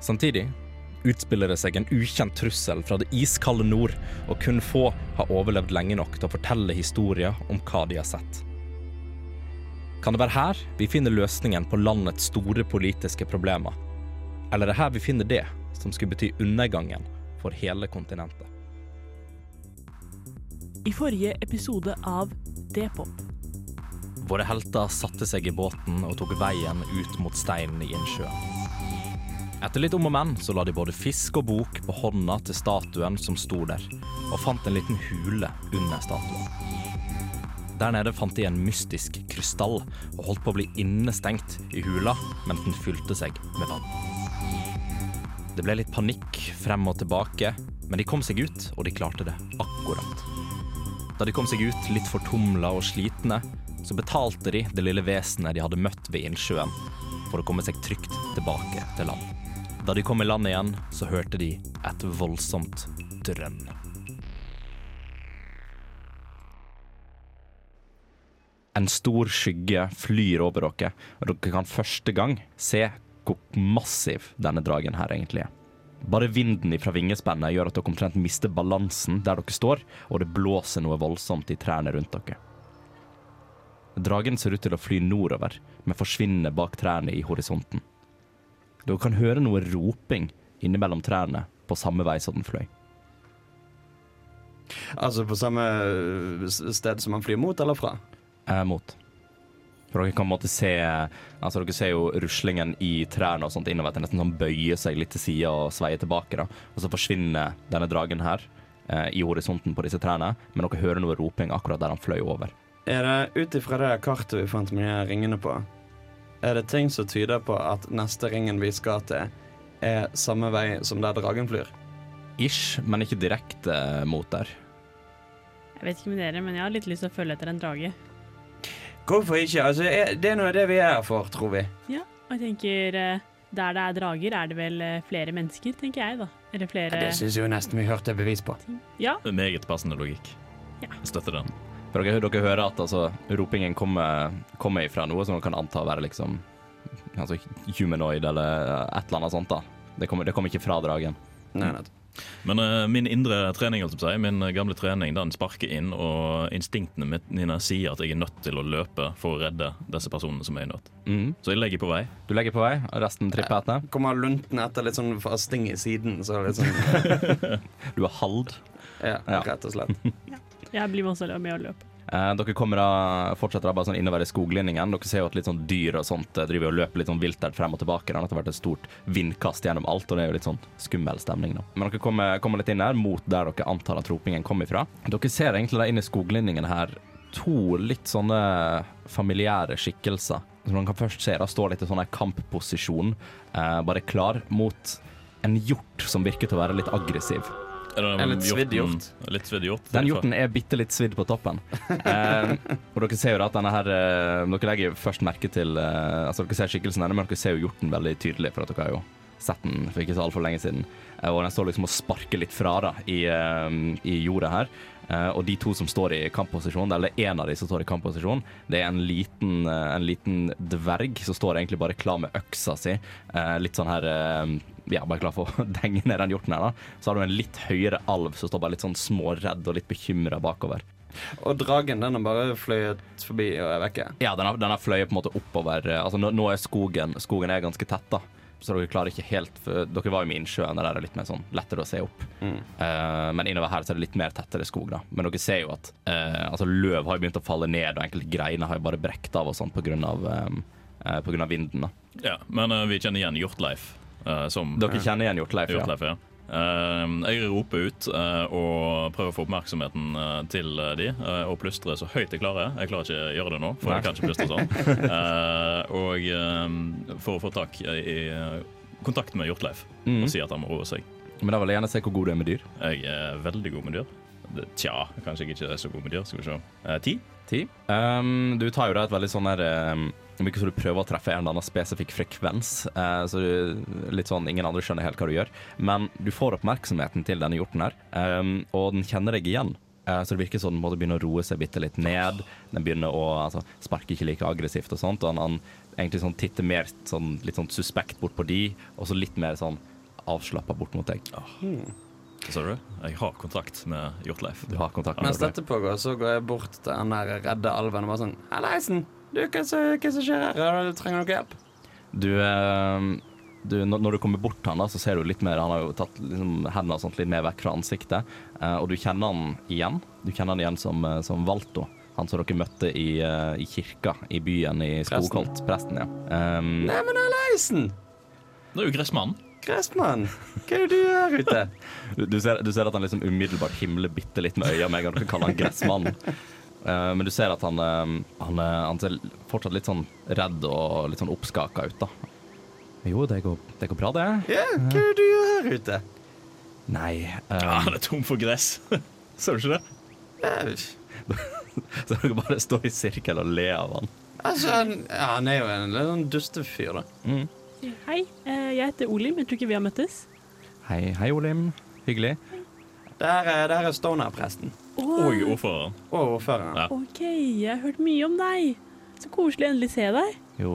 Samtidig utspiller det seg en ukjent trussel fra det iskalde nord, og kun få har overlevd lenge nok til å fortelle historier om hva de har sett. Kan det være her vi finner løsningen på landets store politiske problemer? Eller er det her vi finner det som skulle bety undergangen for hele kontinentet? I forrige episode av D-pop. Våre helter satte seg i båten og tok veien ut mot steinen i innsjøen. Etter litt om og men så la de både fisk og bok på hånda til statuen som sto der, og fant en liten hule under statuen. Der nede fant de en mystisk krystall, og holdt på å bli innestengt i hula mens den fylte seg med vann. Det ble litt panikk frem og tilbake, men de kom seg ut, og de klarte det akkurat. Da de kom seg ut litt fortumla og slitne, så betalte de det lille vesenet de hadde møtt ved innsjøen, for å komme seg trygt tilbake til land. Da de kom i land igjen, så hørte de et voldsomt drønn. En stor skygge flyr over dere, og dere kan første gang se hvor massiv denne dragen her egentlig er. Bare vinden fra vingespennet gjør at dere omtrent mister balansen der dere står, og det blåser noe voldsomt i trærne rundt dere. Dragen ser ut til å fly nordover, men forsvinner bak trærne i horisonten. Dere kan høre noe roping innimellom trærne på samme vei som den fløy. Altså på samme sted som han flyr mot eller fra? Eh, mot. For dere kan på en måte se Altså Dere ser jo ruslingen i trærne og sånt innover. At den nesten sånn bøyer seg litt til sida og sveier tilbake. da Og så forsvinner denne dragen her eh, i horisonten på disse trærne. Men dere hører noe roping akkurat der han fløy over. Er det ut ifra det kartet vi fant med de ringene på, er det ting som tyder på at neste ringen vi skal til, er samme vei som der dragen flyr? Ish, men ikke direkte mot der. Jeg vet ikke med dere, men jeg har litt lyst til å følge etter en drage. Hvorfor ikke? Altså, det er noe av det vi er her for, tror vi. Ja, og jeg tenker eh, der det er drager, er det vel eh, flere mennesker, tenker jeg, da. Eller flere Det syns jeg jo nesten vi hørte bevis på. Ja. Meget passende logikk. Ja. Jeg støtter den. For dere, dere hører at altså, ropingen kommer, kommer ifra noe som man kan anta å være liksom altså, humanoid eller et eller annet sånt. da. Det kommer, det kommer ikke fra dragen. Nei, nei. Men uh, min indre trening, jeg min gamle trening, den sparker inn, og instinktene mine sier at jeg er nødt til å løpe for å redde disse personene som er i nød. Mm. Så jeg legger på vei. Du legger på vei, og resten tripper etter. Kommer lunten etter litt sånn fasting i siden, så litt sånn Du er halvd. Ja, Ja. rett og slett. Jeg blir også med å løpe. Eh, dere kommer da, fortsetter da bare sånn innover i skoglinningen. Dere ser jo at litt sånn dyr og sånt eh, driver og løper litt sånn vilt frem og tilbake. Det har vært et stort vindkast gjennom alt, og det er jo litt sånn skummel stemning. nå. Men dere kommer, kommer litt inn her, mot der dere antar at ropingen kom ifra. Dere ser egentlig da inn i skoglinningen her to litt sånne familiære skikkelser. Som man kan først se da står litt i sånn kampposisjon, eh, bare klar mot en hjort som virker til å være litt aggressiv. Er det En litt svidd hjort. Litt svidd hjort. Den hjorten er bitte litt svidd på toppen. Eh, og dere ser jo at denne her eh, Dere legger først merke til eh, Altså Dere ser skikkelsen hennes, men dere ser jo hjorten veldig tydelig, for at dere har jo sett den for ikke så altfor lenge siden. Eh, og den står liksom og sparker litt fra da i, eh, i jorda her. Eh, og de to som står i kampposisjon, eller en av de som står i kampposisjon, det er en liten, en liten dverg som står egentlig bare klar med øksa si. Eh, litt sånn her eh, Ja, bare klar for å denge ned den hjorten her, da. Så har du en litt høyere alv som står bare litt sånn småredd og litt bekymra bakover. Og dragen den har bare fløyet forbi og er vekke. Ja, den har, den har fløyet på en måte oppover. eh, Altså nå, nå er skogen Skogen er ganske tett, da. Så dere klarer ikke helt for Dere var jo med innsjøen, der er det litt mer sånn lettere å se opp. Mm. Uh, men innover her så er det litt mer tettere skog, da. Men dere ser jo at uh, altså løv har jo begynt å falle ned, og enkelte greiner har jo bare brekt av og sånn på grunn av, um, uh, på grunn av vinden. da. Ja, men eh, vi kjenner igjen Hjortleif. Eh, som Dere kjenner igjen Hjortleif? Hjortleif, ja. Eh, jeg roper ut uh, og prøver å få oppmerksomheten uh, til de, og plystre så høyt jeg klarer. Jeg klarer ikke å gjøre det nå, for Nei. jeg kan ikke plystre sånn. Og for å få tak i, kontakt med Hjortleif Mm. og si at han må roe seg. Men da vil jeg gjerne se hvor god du er med dyr. Jeg er veldig god med dyr. Tja, kanskje jeg ikke er så god med dyr. Skal vi se. Ti? Ti. Um, du tar jo da et veldig sånn der um, Virker så du prøver å treffe en eller annen spesifikk frekvens. eh, så du, litt sånn ingen andre skjønner helt hva du gjør. Men du får oppmerksomheten til denne hjorten her, eh, og den kjenner deg igjen. Eh, så det virker som den måtte begynne å roe seg bitte litt ned. Den begynner å altså, sparke ikke like aggressivt og sånt. Og han, han egentlig sånn titter mer sånn, litt sånn suspekt bort på de, og så litt mer sånn avslappa bort mot deg. Hva sa du? Jeg har kontakt med Hjortleif. Du har kontakt med Mens dette pågår, så går jeg bort til den der redde alven og bare sånn Halleisen! Du, hva som skjer her? Trenger dere hjelp? Du, eh, du, når du kommer bort til han da, så ser du litt mer Han har jo tatt liksom, hendene og sånt litt mer vekk fra ansiktet. eh, og du kjenner han igjen. Du kjenner han igjen som, eh, som Valto. Han som dere møtte i, eh, i kirka i byen i Skogholt. Presten, ja. Um, Neimen, Aleisen! Det er jo Gressmannen. Gressmann, hva er det du gjør ute? du, du, ser, du ser at han liksom umiddelbart himler bitte litt med øya med en gang dere kaller han Gressmannen. Eh, men du ser at han, eh, han, eh, han ser fortsatt litt sånn redd og litt sånn oppskaka ut, da. Jo, det går, det går bra, det. Ja, hva gjør du gjør her ute? Nei um, Ja, han er tom for gress. Ser du ikke det? Så dere bare står i sirkel og ler av han. altså, han, ja, han er jo en litt sånn dustefyr, da. Hei, eh, jeg heter Olim. Jeg tror ikke vi har møttes. Hei, hei, Olim. Hyggelig. Der er, der er Stoner-presten. Og ordføreren. Og ordføreren. Ja. OK, jeg har hørt mye om deg. Så koselig å endelig se deg. Jo,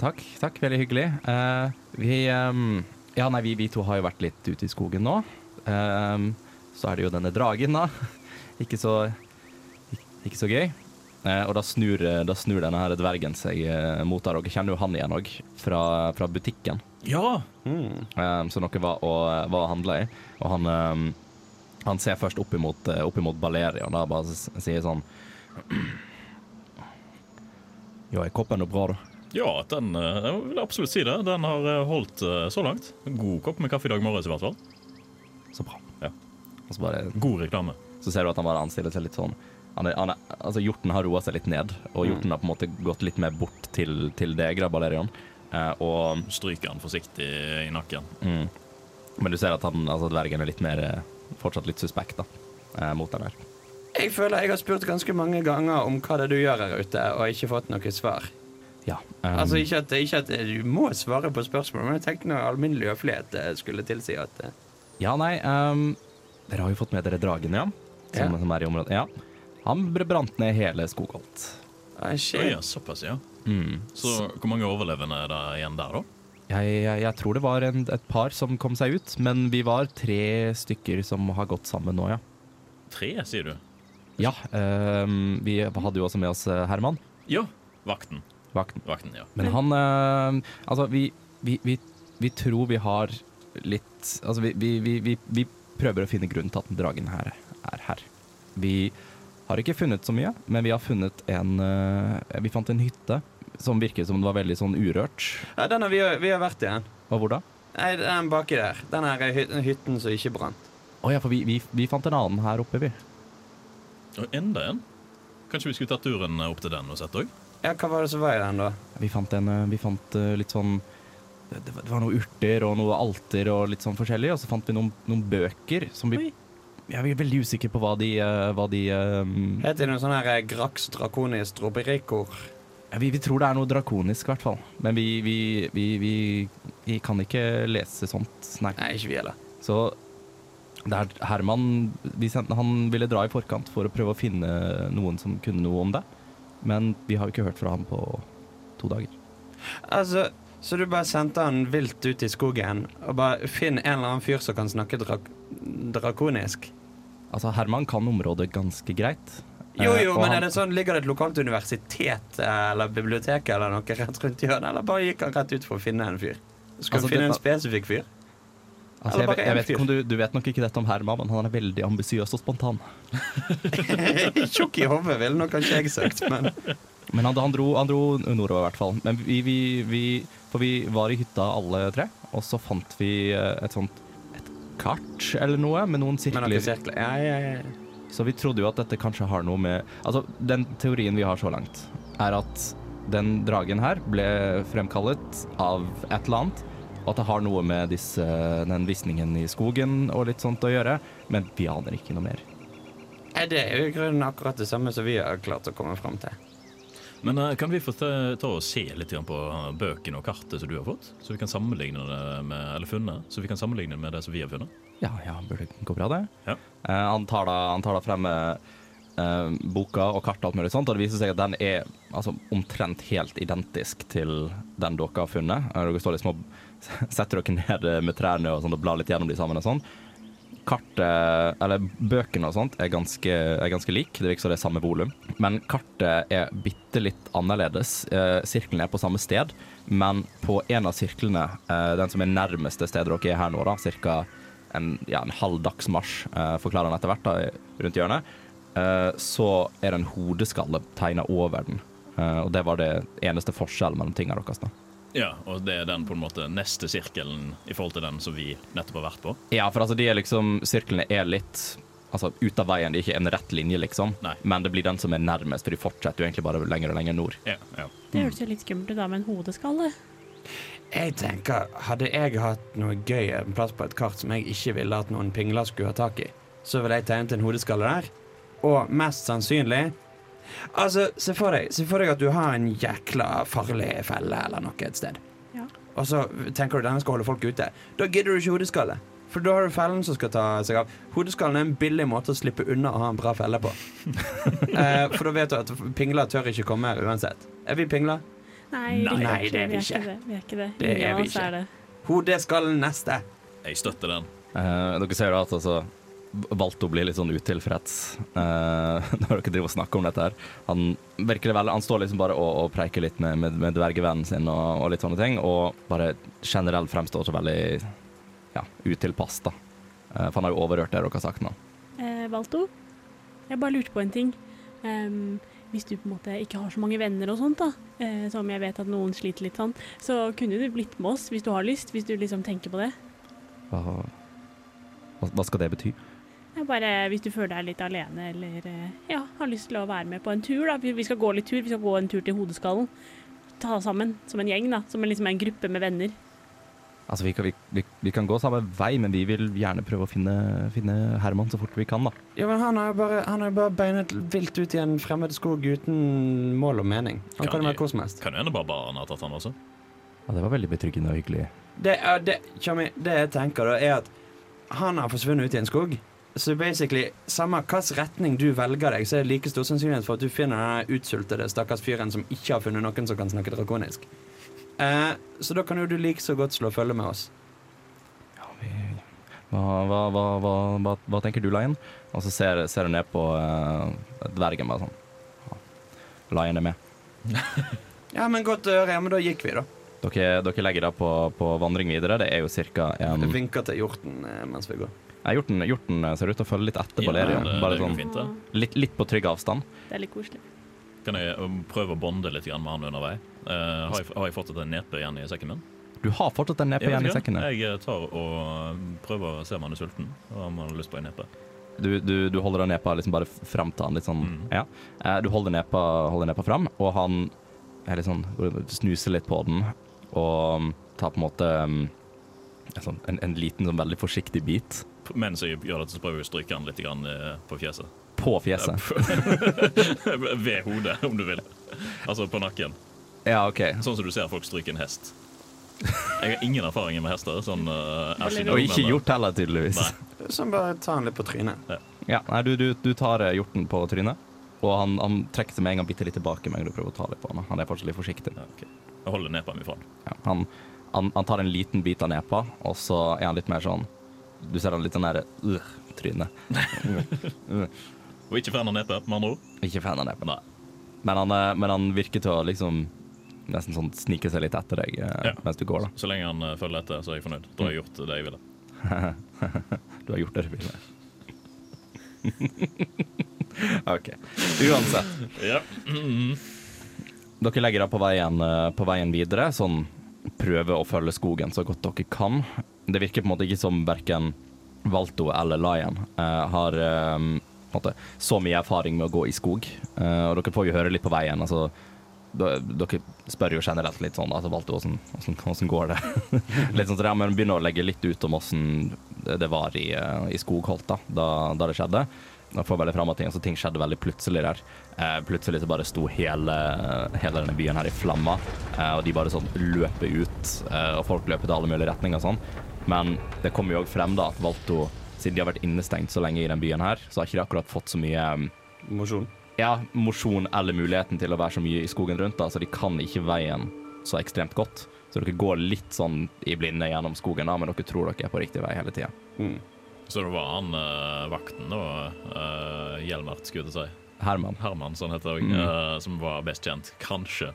takk. Takk, veldig hyggelig. Uh, vi um, Ja, nei, vi, vi to har jo vært litt ute i skogen nå. Um, så er det jo denne dragen, da. Ikke så Ikke så gøy. Uh, og da snur, eh, da snur denne her dvergen seg uh, mot deg. Dere kjenner jo han igjen òg, fra, fra butikken. Ja! Mm. um, så dere var og, var og handla i. Og han, um, han ser først opp imot, eh, opp imot Balerion da, bare sier sånn Jo, er koppen noe bra, da? Ja, den eh, jeg vil absolutt si det. Den har eh, holdt så langt. God kopp med kaffe i dag morges, i hvert fall. Så bra. Ja. Og bare, God reklame. så ser du at han bare anstiller seg litt sånn han er, han er, altså Hjorten har roa seg litt ned, og hjorten har på en måte gått litt mer bort til, til deg, Balerion. Eh, og Stryker han forsiktig i nakken. mm, Men du ser at han, altså dvergen er litt mer fortsatt litt suspekt da, eh, mot den her. Jeg føler jeg har spurt ganske mange ganger om hva det er du gjør her ute, og ikke fått noe svar. Ja. um, Altså Ikke at, ikke at du må svare på spørsmål, men jeg tenkte noe alminnelig høflighet eh, skulle tilsi at eh, Ja, nei um, Dere har jo fått med dere dragen, ja? Som, Ja. som er i området. Ja. Han brant ned hele Skogholt. ah, shit. ja, såpass, ja. Mm. Så hvor mange overlevende er det igjen der, da? Jeg, jeg, jeg tror det var en, et par som kom seg ut, men vi var tre stykker som har gått sammen nå, ja. Tre, sier du? Ja, Øh, vi hadde jo også med oss eh, Herman, Ja. Vakten. vakten. Vakten, ja. Men han øh, Altså, vi, vi, vi, vi tror vi har litt Altså, vi, vi, vi, vi, vi prøver å finne grunnen til at dragen her er her. Vi har ikke funnet så mye, men vi har funnet en øh, Vi fant en hytte som virket som det var veldig sånn urørt. Ja, den har vi, vi har vært i den. Og hvor da? Nei, den baki der. Den her hy hytten som ikke brant. Å ja, for vi, vi, vi fant en annen her oppe, vi. Og enda en. Kanskje vi skulle tatt turen opp til den og sett òg? Ja, hva var det som var i den, da? Vi fant, en, eh, vi fant eh, litt sånn det var, det var noen urter og noe alter og litt sånn forskjellig, og så fant vi noen, noen bøker som vi Oi. Jeg er veldig usikker på hva de, eh, hva de um... Heter det noe sånn her Grax Draconis Droberikor? Ja, vi, vi tror det er noe drakonisk, i hvert fall. Men vi, vi, vi, kan ikke lese sånt, nei. Nei, ikke vi heller. Så det er Herman Han ville dra i forkant for å prøve å finne noen som kunne noe om det. Men vi har jo ikke hørt fra ham på to dager. Altså, så du bare sendte han vilt ut i skogen og bare finn en eller annen fyr som kan snakke drak drakonisk? Altså, Herman kan området ganske greit. Jo, Eh, jo, og men er det sånn, ligger det et lokalt universitet eh, eller bibliotek eller noe rett rundt hjørnet, eller bare gikk han rett ut for å finne en fyr? Skal Altså, du finne en spesifikk fyr? Altså, jeg, vet- jeg vet ikke om du, du vet nok ikke dette om Herman, men han er veldig ambisiøs og spontan. Tjukk i hodet ville nok kanskje jeg søkt, men Men han, han, dro, han dro nordover, i hvert fall. Men vi, vi, vi For vi var i hytta alle tre, og så fant vi eh, et sånt et kart eller noe med noen med noen sirkler. sirkler. Ja, ja, ja. Så vi trodde jo at dette kanskje har noe med Altså, den teorien vi har så langt, er at den dragen her ble fremkallet av et eller annet og at det har noe med disse, den visningen i skogen og litt sånt å gjøre, men vi aner ikke noe mer. Det er jo i grunnen akkurat det samme som vi har klart å komme fram til. Men eh, kan vi få ta, ta og se litt på bøkene og kartet som du har fått? Så vi kan sammenligne det med, eller funnet, så vi kan sammenligne det med det som vi har funnet? Ja, ja, burde gå bra, det. Ja. Eh, han, tar da, han tar da frem eh, eh, boka og kartet og alt mulig sånt, og det viser seg at den er altså, omtrent helt identisk til den dere har funnet. Eh, Dere står liksom og setter dere ned med trærne og, sånt, og blar litt gjennom de sammen og sånn. Kartet, eller bøkene og sånt, er ganske, er ganske lik. Det virker som det er samme volum. Men kartet er bitte litt annerledes. Eh, sirkelen er på samme sted, men på en av sirklene, eh, den som er nærmeste stedet dere er her nå, da, ca. En, ja, en halv dagsmarsj, eh, forklarer han etter hvert, da, rundt hjørnet, eh, så er det en hodeskalle tegna over den. Eh, og det var det eneste forskjellen mellom tingene deres. da. Ja, og det er den på en måte neste sirkelen i forhold til den som vi nettopp har vært på. Ja, for altså de er liksom Sirklene er litt Altså ut av veien, det er ikke en rett linje, liksom. Nei. Men det blir den som er nærmest, for de fortsetter jo egentlig bare lenger og lenger nord. Ja, ja. Det høres jo litt skummelt ut da med en hodeskalle. Jeg tenker, Hadde jeg hatt noe gøy en plass på et kart som jeg ikke ville at noen pingler skulle ha tak i, så ville jeg tegnet en hodeskalle der. Og mest sannsynlig Altså, se for deg, se for deg at du har en jækla farlig felle eller noe et sted. Ja. Og så tenker du denne skal holde folk ute. Da gidder du ikke hodeskalle. For da har du fellen som skal ta seg av. Hodeskallen er en billig måte å slippe unna å ha en bra felle på. eh, for da vet du at pingler tør ikke komme her uansett. Er vi pingler? Nei, det er vi vi ikke. er ikke det. Vi er ikke det. Det er vi ikke. er det. skal neste. Jeg støtter den. Eh, dere ser jo at altså Valto blir litt sånn utilfreds eh, når dere driver og snakker om dette. her. Han virker det han står liksom bare og, og preiker litt med, med, med dvergevennen sin og, og litt sånne ting, og bare generelt fremstår så veldig ja, utilpass, da. Eh, for han har jo overhørt det dere har sagt nå. Eh, Valto, jeg bare lurte på en ting. Ehm, hvis du på en måte ikke har så mange venner og sånt, da, eh, som jeg vet at noen sliter litt sånn, så kunne du blitt med oss hvis du har lyst, hvis du liksom tenker på det. Hva, hva, skal det bety? Bare hvis du føler deg litt alene eller eh, ja, har lyst til å være med på en tur. da. Vi vi skal gå litt tur, vi skal gå en tur til Hodeskallen. Ta sammen som en gjeng, da. Som en, liksom en gruppe med venner. Altså, vi kan, vi, vi, vi kan gå samme vei, men vi vil gjerne prøve å finne, finne Herman så fort vi kan, da. Ja, men han har jo bare, han har jo bare beinet vilt ut i en fremmed skog uten mål og mening. Han Kan kan jo være hvor som helst. Kan jo hende barbaren har tatt han også. Ja, det var veldig betryggende og hyggelig. Det, uh, det, Kjami, det jeg tenker da, er at han har forsvunnet ut i en skog. Så basically, samme hvilken retning du velger deg, så er det like stor sannsynlighet for at du finner den utsultede stakkars fyren som ikke har funnet noen som kan snakke drakonisk. Eh, så da kan jo du like så godt slå følge med oss. Ja, vi, hva, hva, hva, hva, hva, hva tenker du, Lion? Og så ser, ser du ned på uh, dvergen bare sånn. Ja, Lion er med. Ja, men godt å høre. Ja, men da gikk vi, da. Dere, dere legger da på, på vandring videre. Det er jo ca. Jeg en vinker til hjorten eh, mens vi går. Nei, hjorten, hjorten ser ut til å følge litt etter Ja, Balerion. det- Bare det sånn fint, litt, litt på trygg avstand. Det er litt koselig. Kan jeg um, prøve å bonde litt med han undervei? Uh, har, jeg, har jeg fortsatt en nepe igjen i sekken min? Du har fortsatt en nepe igjen i sekken. din? Jeg eh, tar og um, prøver å se om han er sulten, og om han har lyst på en nepe. Du, du, du holder den nepa liksom bare fram til han litt sånn Mm. Ja. Eh, Du holder nepa, holder nepa fram, og han litt sånn snuser litt på den og um, tar på en måte en, sånn, en, en liten, sånn veldig forsiktig bit Mens jeg gjør dette, så prøver jeg å stryke han litt grann, på fjeset. På fjeset. Ved hodet, om du vil. Altså på nakken. Ja, OK. Sånn som du ser folk stryke en hest. Jeg har ingen erfaring med hester. Sånn, uh, Og ikke gjort heller, tydeligvis. Nei. Så bare ta han litt på trynet. Ja, nei, du, du, du tar eh, hjorten på trynet, og han, han trekker seg med en gang bitte litt tilbake med en gang du prøver å ta litt på han. Han er fortsatt litt forsiktig. Ja, okay. Jeg holder nepa mi fra. Ja, han, han, han tar en liten bit av nepa, og så er han litt mer sånn Du ser han litt sånn der øh, trynet. Og ikke fan av nepe, med andre ord. Ikke fan av nepa. Nei. Men han, eh, men han virker til å liksom nesten sånn snike seg litt etter deg eh, Ja. mens du går, da. Så lenge han eh, følger etter, så er jeg fornøyd. Da har jeg gjort det jeg ville. Du har gjort det du ville. OK. Uansett. Ja. Dere legger da på veien, på veien videre, sånn prøve å følge skogen så godt dere kan. Det virker på en måte ikke som verken Valto eller Lion uh, har en måte, så mye erfaring med å gå i skog. Uh, og dere får jo høre litt på veien. altså Dere spør jo generelt litt sånn altså, Valgte, hvordan, hvordan, hvordan går det? litt sånn, så det, men begynner å legge litt ut om hvordan det var i, eh, i Skogholt da, da, da det skjedde. Da får veldig frem at ting, altså, ting skjedde veldig plutselig der. Eh, plutselig så bare sto hele, hele denne byen her i flammer, eh, og de bare sånn løper ut, eh, og folk løper til alle mulige retninger og sånn. Men det kommer jo òg frem da at Valto, siden de har vært innestengt så lenge i den byen her, så har ikke de akkurat fått så mye eh, Mosjon. ja, mosjon eller muligheten til å være så mye i skogen rundt. Da, så de kan ikke veien så ekstremt godt. Så dere går litt sånn i blinde gjennom skogen, da, men dere tror dere er på riktig vei hele tida. Mm. Så det var han uh, vakten, da, uh, Hjelmert, skulle jeg til å si. Herman. Herman, sånn heter det, Mm. uh, som var best kjent. Kanskje.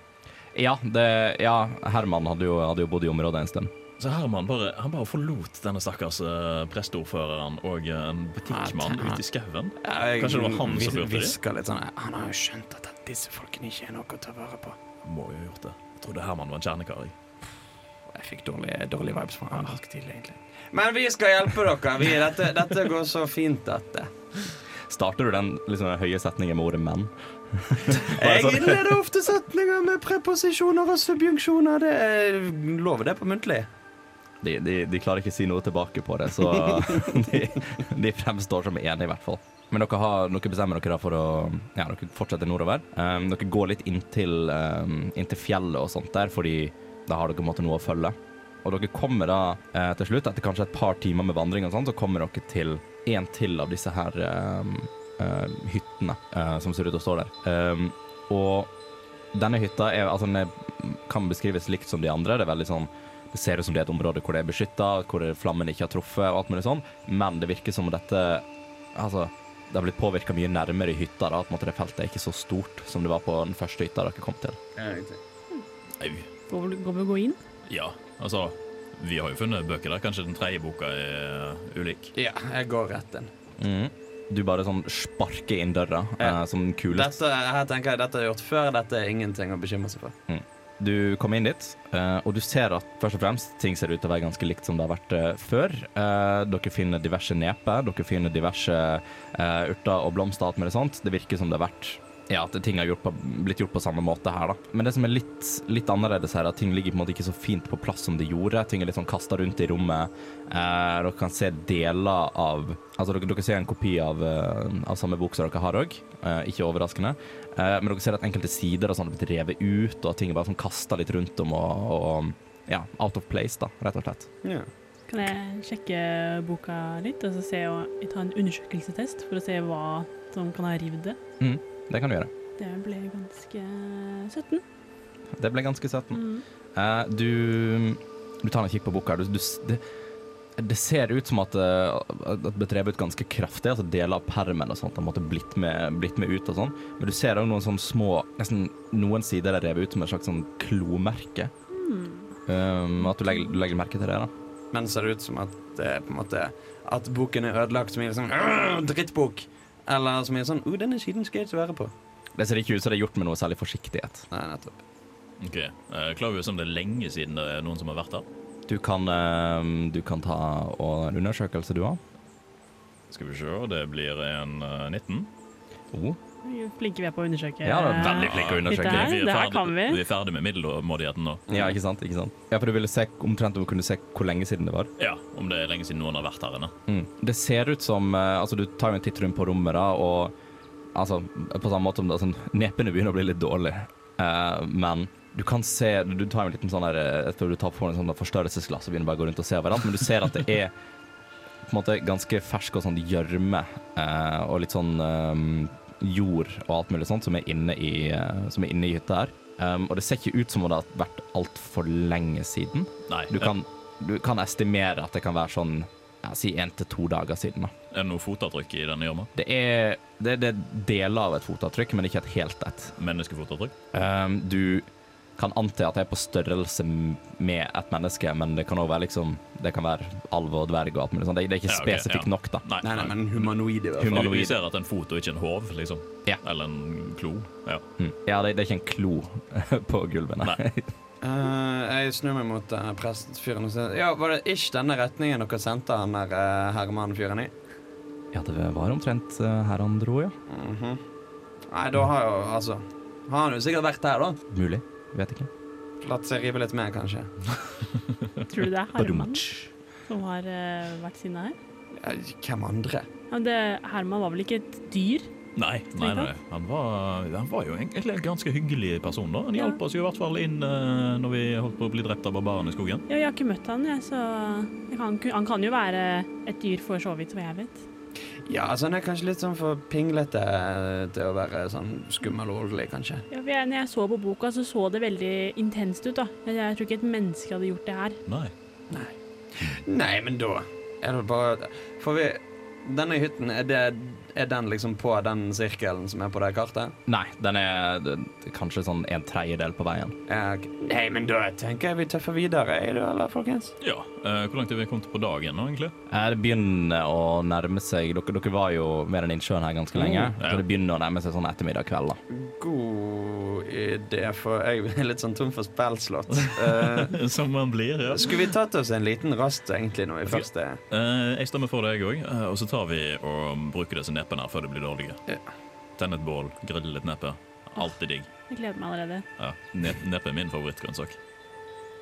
Ja, det, ja Herman hadde jo, hadde jo bodd i området en stund. Så Herman bare, han bare forlot denne stakkars uh, presteordføreren og en butikkmann ute i skauen. Kanskje det var han som lurte de? Litt sånn Han har jo skjønt at disse folkene ikke er noe å ta vare på. Må jo ha gjort det. Jeg trodde Herman var en kjernekar. jeg. Jeg fikk dårlige, dårlige vibes fra han ganske tidlig, egentlig. Men vi skal hjelpe dere. Vi, dette, dette går så fint, dette. Starter du den liksom, høye setningen med ordet 'menn'? Jeg innleder ofte setninger med preposisjoner og subjunksjoner. Det er lover det på muntlig. De, de, de klarer ikke å si noe tilbake på det, så de, de fremstår som enige, i hvert fall. Men dere, har, dere bestemmer dere for å ja, dere fortsetter nordover. Um, dere går litt inntil, um, inntil fjellet og sånt der, fordi da har dere måte noe å følge. Og dere kommer da eh, til slutt, etter kanskje et par timer med vandring, og sånt, så kommer dere til en til av disse her um, uh, hyttene uh, som ser ut til å stå der. Og denne hytta er, altså, den er, kan beskrives likt som de andre. Det er veldig sånn det ser ut som det er et område hvor det er beskytta, hvor flammen ikke har truffet, og alt mulig sånn, men det virker som dette Altså, det har blitt påvirka mye nærmere i hytta. da, at måte, det feltet er ikke så stort som det var på den første hytta dere kom til. Au. Går vi- å gå inn? Ja, altså Vi har jo funnet bøker der. Kanskje den tredje boka er uh, ulik. Ja, jeg går rett inn. Du bare sånn sparker inn døra Ja. eh, som den kuleste. Dette, her tenker jeg dette er gjort før. Dette er ingenting å bekymre seg for. Du kommer inn dit, eh, og du ser at først og fremst ting ser ut til å være ganske likt som det har vært eh, før. Eh, dere finner diverse neper, dere finner diverse eh, urter og blomster og alt mulig sånt. Det virker som det har vært ja, at ting har gjort på, blitt gjort på samme måte her, da. Men det som er litt, litt annerledes her, er at ting ligger på en måte ikke så fint på plass som de gjorde. Ting er litt sånn kasta rundt i rommet. Eh, dere kan se deler av Altså, dere, dere ser en kopi av, eh, av samme bok som dere har òg, ikke overraskende. Eh, men dere ser at enkelte sider sånn har blitt revet ut, og at ting er bare sånn kasta litt rundt om og, og ja, out of place, da, rett og slett. Ja. Kan jeg sjekke boka litt og så se og ta en undersøkelsestest for å se hva som kan ha revet det? Mm, det kan du gjøre. Det ble ganske 17. Det ble ganske søtt. Mm. Uh, du, du tar en kikk på boka. Du, du, det, det ser ut som at eh, det ble drevet ut ganske kraftig. altså Deler av permen og sånt har måtte blitt med, blitt med ut. og sånn. Men du ser òg noen sånne små Nesten noen sider er revet ut som et slags sånn klomerke. Um, at du legger, du legger merke til det. da. Men ser det ut som at det er på en måte At boken er ødelagt som i en sånn «Åh, drittbok. Eller som i en sånn oh, denne siden skal jeg ikke være på. Det ser ikke ut som det er gjort med noe særlig forsiktighet. Nei, nettopp. Ok, uh, Klarer vi oss om det er lenge siden det er noen som har vært her? Du kan, eh, du kan ta og en undersøkelse, du òg. Skal vi se, det blir en uh, 19. Oh. Vi er Flinke vi er på å undersøke. Ja, det er veldig flinke å undersøke. Her, vi, er det her ferdig, vi. vi er ferdig med middelmådigheten nå. Ja, ikke sant? ikke sant? Ja, for du ville se omtrent om du kunne se hvor lenge siden det var. Ja, Om det er lenge siden noen har vært her inne. Mm. Det ser ut som eh, Altså, du tar jo en titt rundt på rommet, da, og altså, på samme måte som det, sånn, Nepene begynner å bli litt dårlige, uh, men du kan se Du tar jo en liten sånn der etter Jeg tror du tar på en sånn forstørrelsesglass og begynner bare å gå rundt og se hverandre, men du ser at det er på en måte ganske fersk og sånn gjørme eh, og litt sånn eh, jord og alt mulig sånt som er inne i, eh, som er inne i hytta her. Um, og det ser ikke ut som om det har vært altfor lenge siden. Nei, Du kan, du kan estimere at det kan være sånn ja, si én til to dager siden. da. Er det noe fotavtrykk i denne gjørma? Det det, det er deler av et fotavtrykk, men ikke et helt et. Menneskefotavtrykk? Um, du kan ante at jeg er på størrelse med et menneske, men det kan òg være liksom Det kan være alv og dverg og alt mulig sånt. Det, det er ikke Ja, okay, spesifikt ja. nok, da. Nei, Nei, nei, men humanoid i hvert fall. Vi, ser at en fot og ikke en hov, liksom. Ja. Eller en klo. Ja. Mm. Ja, det, det er ikke en klo på gulvet, nei. Eh, jeg snur meg mot uh, prestfyren og sier Ja, var det ikke denne retningen dere sendte han der uh, Herman-fyren i? Ja, det var omtrent uh, her han dro, ja. Mhm. Nei, da har jo altså har han jo sikkert vært her, da. Mulig. Vet ikke. Seg rive litt mer, kanskje. Tror du det er Herman som har eh, vært sinna her? Ja, hvem andre? Ja, det, Herman var vel ikke et dyr? Nei, nei, nei. Han, var, han var jo egentlig en ganske hyggelig person. da Han Ja. hjalp oss jo i hvert fall inn eh, når vi holdt på å bli drept av barbarene i skogen. Ja, jeg har ikke møtt han, jeg, så jeg kan, han kan jo være et dyr for så vidt, hva jeg vet. Ja, altså Han er kanskje litt sånn for pinglete til å være sånn skummel og voldelig, kanskje. Ja, for jeg, når jeg så på boka, så så det veldig intenst ut. da. Men Jeg tror ikke et menneske hadde gjort det her. Nei. Nei, men da er det bare For vi Denne hytten, er, det, er den liksom på den sirkelen som er på det kartet? Nei, den er det, kanskje sånn en tredjedel på veien. Ja. Nei, men da tenker jeg vi tøffer videre, er du, eller, folkens? Ja. eh, hvor langt er vi kommet på dagen nå, egentlig? Eh, Det begynner å nærme seg Dere, dere var jo ved den innsjøen her ganske lenge, Mm, ja. så det begynner å nærme seg sånn ettermiddag-kveld. da. God idé, for jeg er litt sånn tom for spillslott. Eh, Som man blir, ja. skulle vi tatt oss en liten rast, egentlig, når vi først er Eh, jeg stemmer for det, jeg òg. og så tar vi og bruker det disse nepene her før de blir dårlige. Ja. Tenne et bål, grille litt neppe. Alltid digg. Jeg gleder meg allerede. Ja, ne Nepe er min favorittgrønnsak.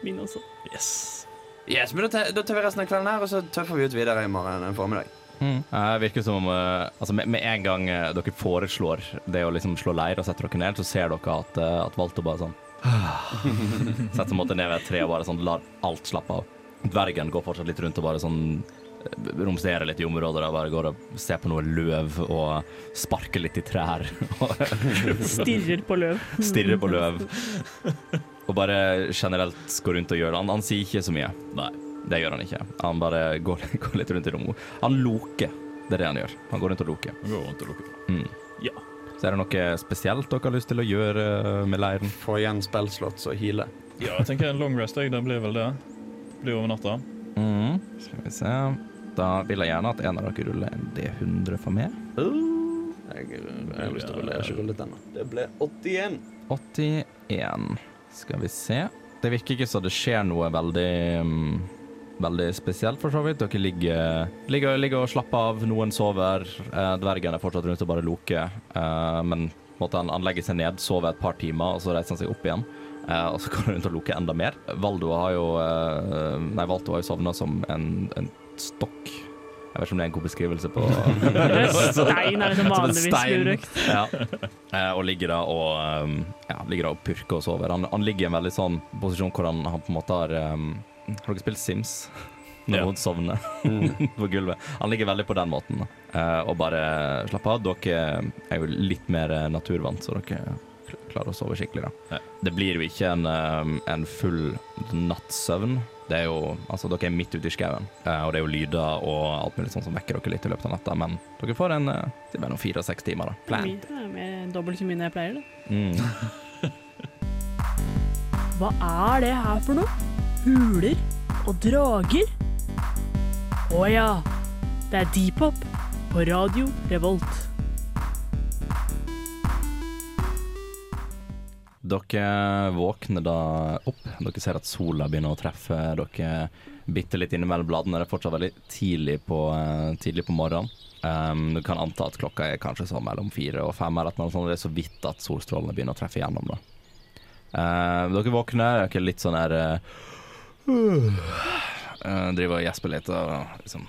Min også. Yes. Yes, men da, tar- da tar vi resten av kvelden her, og så tøffer vi ut videre i morgen formiddag. Mm. Det virker som om eh, altså med, med en gang eh, dere foreslår det å liksom slå leir og sette dere ned, så ser dere at, eh, at Valto bare sånn Setter seg ned ved et tre og bare sånn lar alt slappe av. Dvergen går fortsatt litt rundt og bare sånn eh, romsterer litt i området og bare går og ser på noe løv og sparker litt i trær. Stirrer på løv. Stirrer på løv. Og bare generelt går rundt og gjør det. Han, han sier ikke så mye. Nei. Det gjør han ikke. Han bare går, går litt rundt i rommet. Han loker. Det er det han gjør. Han går rundt og loker. Gå rundt og loker. Mm. Ja. Så er det noe spesielt dere har lyst til å gjøre med leiren? Få igjen spillslott og hile. ja, jeg tenker en long rest, jeg. Det blir vel det. Blir over natta. Mm. Skal vi se. Da vil jeg gjerne at en av dere ruller en D100 for meg. Jeg, jeg har lyst til å rulle, jeg har ikke rullet ennå. Det ble 81. 81. Skal vi se. Det virker ikke så det skjer noe veldig mm, Veldig spesielt, for så vidt. Dere ligger, ligger, ligger og slapper av. Noen sover. Eh, dvergen er fortsatt rundt og bare loker. Eh, men måtte han, han legger seg ned, sover et par timer, og så reiser han seg opp igjen. Eh, og så går han rundt og loker enda mer. Valdo har jo eh, Nei, Valto har jo sovna som en, en stokk. Jeg vet ikke om det er en god beskrivelse på Stein er det som Som vanligvis brukt. Ja. Eh, og ligger da og um, ja, ligger da og purker og sover. Han, han ligger i en veldig sånn posisjon hvor han, han på en måte har um, Har dere spilt Sims? Når Ja. noen sovner på gulvet. Han ligger veldig på den måten. Eh, og bare slapp av. Dere er jo litt mer eh, naturvant, så dere klarer å sove skikkelig. da. Ja. Det blir jo ikke en, um, en full nattsøvn. Det er jo, altså Dere er midt ute i skauen, eh, og det er jo lyder og alt mulig sånn som vekker dere litt i løpet av natta, men dere får en eh, det er mellom fire og seks timer. da. Mye- Det er mer dobbelt så mye enn jeg pleier. da. Mm. Hva er det her for noe? Huler og drager? Å ja, det er Deepop på Radio Revolt. Dere våkner da opp. Dere ser at sola begynner å treffe dere bitte litt innimellom bladene. Det er fortsatt veldig tidlig på, eh, tidlig på morgenen. Um, du kan anta at klokka er kanskje sånn mellom fire og fem. Eller noe sånt. Det er så vidt at solstrålene begynner å treffe gjennom. Da. Eh, dere våkner, dere er litt sånn her uh, Driver og gjesper litt og liksom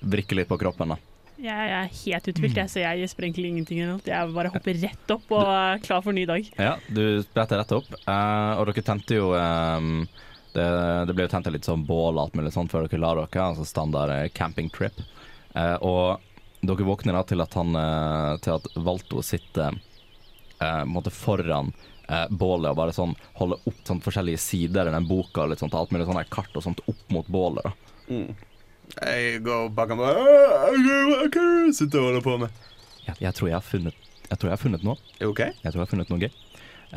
vrikker litt på kroppen. da. Jeg er helt uthvilt, jeg, så jeg gjesper egentlig ingenting. Jeg bare hopper rett opp og er klar for ny dag. Ja, du spretter rett opp. eh, og dere tente jo ehm, det, det ble jo tent litt sånn bål og alt mulig sånt før dere la dere, altså standard eh, camping trip. Eh, og dere våkner da til at han eh, Til at Valto sitter eh, på en måte foran eh, bålet og bare sånn holder opp sånn forskjellige sider i den boka og litt sånt, alt mulig sånn kart og sånt opp mot bålet. da. Mm. Jeg går bak ham er sitter og holder på med? Jeg, jeg, tror jeg, har funnet, jeg tror jeg har funnet noe. OK? Jeg tror jeg har funnet noe gøy.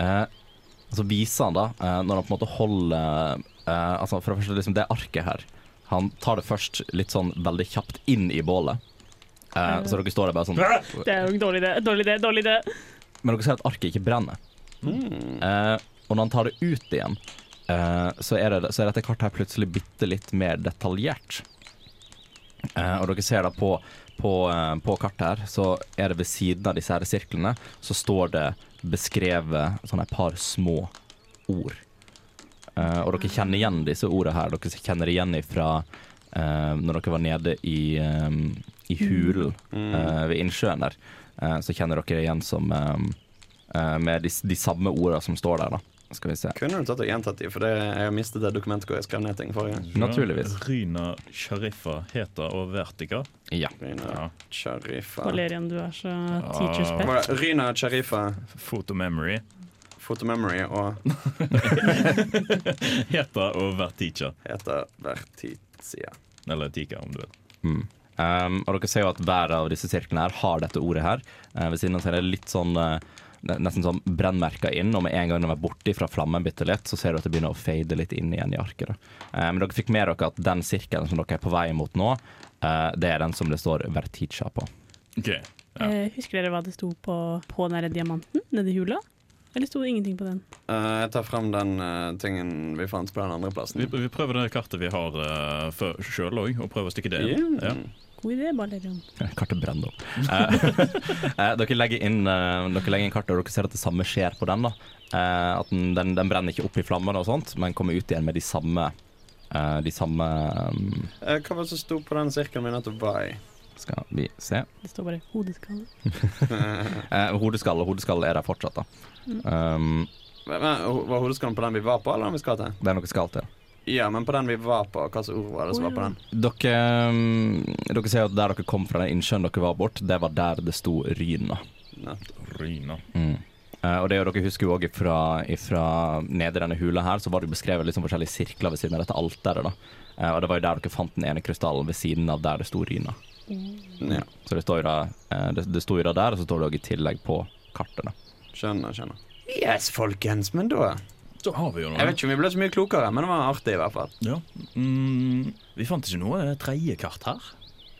Eh, så viser han da, eh, når han på en måte holder eh, Altså For det første, liksom det arket her. Han tar det først litt sånn veldig kjapt inn i bålet. Eh, så dere står der bare sånn Det er jo en dårlig idé. Dårlig idé, dårlig idé. Men dere ser at arket ikke brenner. Eh, og når han tar det ut igjen, eh, så, er det, så er dette kartet her plutselig bitte litt mer detaljert. Eh, og dere ser da på, på, eh, på kartet her, så er det ved siden av disse her sirklene, så står det beskrevet sånn et par små ord. Eh, og dere kjenner igjen disse ordene her. Dere kjenner igjen ifra uh, når dere var nede i, um, i hulen eh, ved innsjøen der. Uh, så kjenner dere igjen som um, uh, med de, de samme ordene som står der, da. Skal vi se. Kunne du tatt og gjentatt de, for det, jeg har mistet det dokumentet hvor jeg skrev ned ting forrige gang. Naturligvis. Ryna, Sharifa Heta og Vertica. Ja. Rina Ja. Sharifa Valerian, du er så teacher's pet. Var det Ryna Sharifa, Photo Memory, Photomemory og Heta og Vertica. heter Vertizia. Eller Tika, om du vil. Mm. Um, og dere ser jo at hver av disse sirklene her har dette ordet her. Uh, ved siden av så er det litt sånn ne- Nesten sånn brennmerka inn, og med en gang de er borte fra flammen bitte litt, så ser du at det begynner å fade litt inn igjen i arket. da. Eh, men dere fikk med dere at den sirkelen som dere er på vei mot nå, eh, det er den som det står Vertica på. Ok, Ja. Eh, husker dere hva det sto på, på den der diamanten nedi hula? Eller sto det ingenting på den? Uh, jeg tar frem den uh, tingen vi fant på den andre plassen. Vi, vi prøver det kartet vi har uh, sjøl òg, og prøver å stikke det inn. Yeah. Ja. God idé, Valerian. Kartet brenner opp. Eh, eh, dere, legger inn, eh, dere legger inn kartet, og dere ser at det samme skjer på den. da. Eh, at den, den, den brenner ikke opp i flammene, og sånt, men kommer ut igjen med de samme eh, De samme um, hva var det som sto på den sirkelen vi nettopp var i? Skal vi se. Det står bare hodeskalle. Hodeskall, hodeskalle hodeskalle er der fortsatt, da. Um, Men, var hodeskallen på den vi var på, eller den vi skal til? det er noe skal til. Ja, men på den vi var på, hva slags ord var det som var på den? Dere, um, dere ser at der dere kom fra den innsjøen dere var bort, det var der det sto Ryna. Ryna. Mm. Uh, og det er dere husker jo også fra, nede i denne hula her, så var det beskrevet sånn forskjellige sirkler ved siden av dette alteret. da. Eh, og det var jo der dere fant den ene krystallen ved siden av der det sto Ryna. Ja, Så det står jo da, uh, det, det sto jo da der, og så står det også i tillegg på kartet. da. skjønner, skjønner. Yes, folkens, men da Så har vi jo Jeg vet ikke om vi ble så mye klokere, men det var artig i hvert fall. Ja. Mm, vi fant ikke noe tredje kart her.